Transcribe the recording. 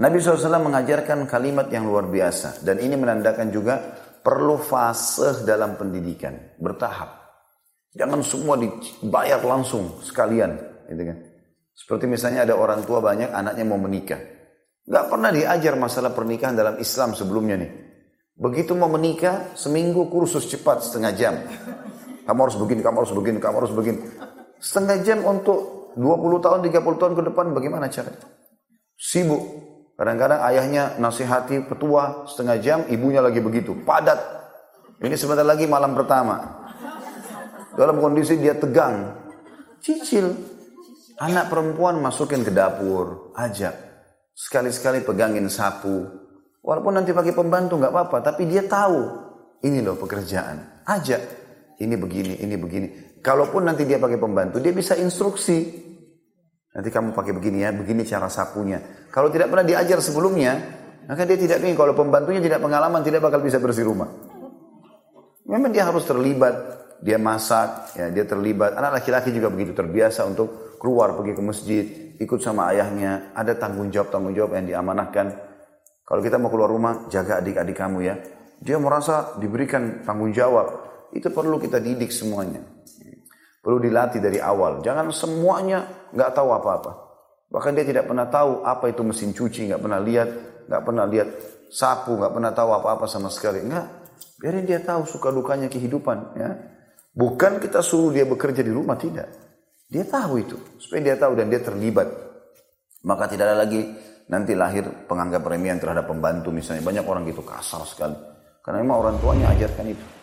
Nabi SAW mengajarkan kalimat yang luar biasa. Dan ini menandakan juga perlu fase dalam pendidikan. Bertahap. Jangan semua dibayar langsung sekalian. Gitu kan. Seperti misalnya ada orang tua banyak anaknya mau menikah. Gak pernah diajar masalah pernikahan dalam Islam sebelumnya nih. Begitu mau menikah, seminggu kursus cepat setengah jam. Kamu harus begini, kamu harus begini, kamu harus begini. Setengah jam untuk 20 tahun, 30 tahun ke depan bagaimana caranya? Sibuk. Kadang-kadang ayahnya nasihati petua setengah jam, ibunya lagi begitu. Padat. Ini sebentar lagi malam pertama. Dalam kondisi dia tegang. Cicil. Anak perempuan masukin ke dapur. Ajak. Sekali-sekali pegangin sapu. Walaupun nanti pakai pembantu nggak apa-apa. Tapi dia tahu. Ini loh pekerjaan. Ajak. Ini begini, ini begini. Kalaupun nanti dia pakai pembantu, dia bisa instruksi. Nanti kamu pakai begini ya, begini cara sapunya. Kalau tidak pernah diajar sebelumnya, maka dia tidak ingin. Kalau pembantunya tidak pengalaman, tidak bakal bisa bersih rumah. Memang dia harus terlibat, dia masak, ya, dia terlibat. Anak laki-laki juga begitu terbiasa untuk keluar pergi ke masjid, ikut sama ayahnya. Ada tanggung jawab tanggung jawab yang diamanahkan. Kalau kita mau keluar rumah, jaga adik-adik kamu ya. Dia merasa diberikan tanggung jawab. Itu perlu kita didik semuanya. Perlu dilatih dari awal. Jangan semuanya nggak tahu apa-apa. Bahkan dia tidak pernah tahu apa itu mesin cuci, nggak pernah lihat, nggak pernah lihat sapu, nggak pernah tahu apa-apa sama sekali. Enggak, biarin dia tahu suka dukanya kehidupan. Ya, bukan kita suruh dia bekerja di rumah tidak. Dia tahu itu, supaya dia tahu dan dia terlibat. Maka tidak ada lagi nanti lahir penganggap remeh terhadap pembantu misalnya. Banyak orang gitu kasar sekali. Karena memang orang tuanya ajarkan itu.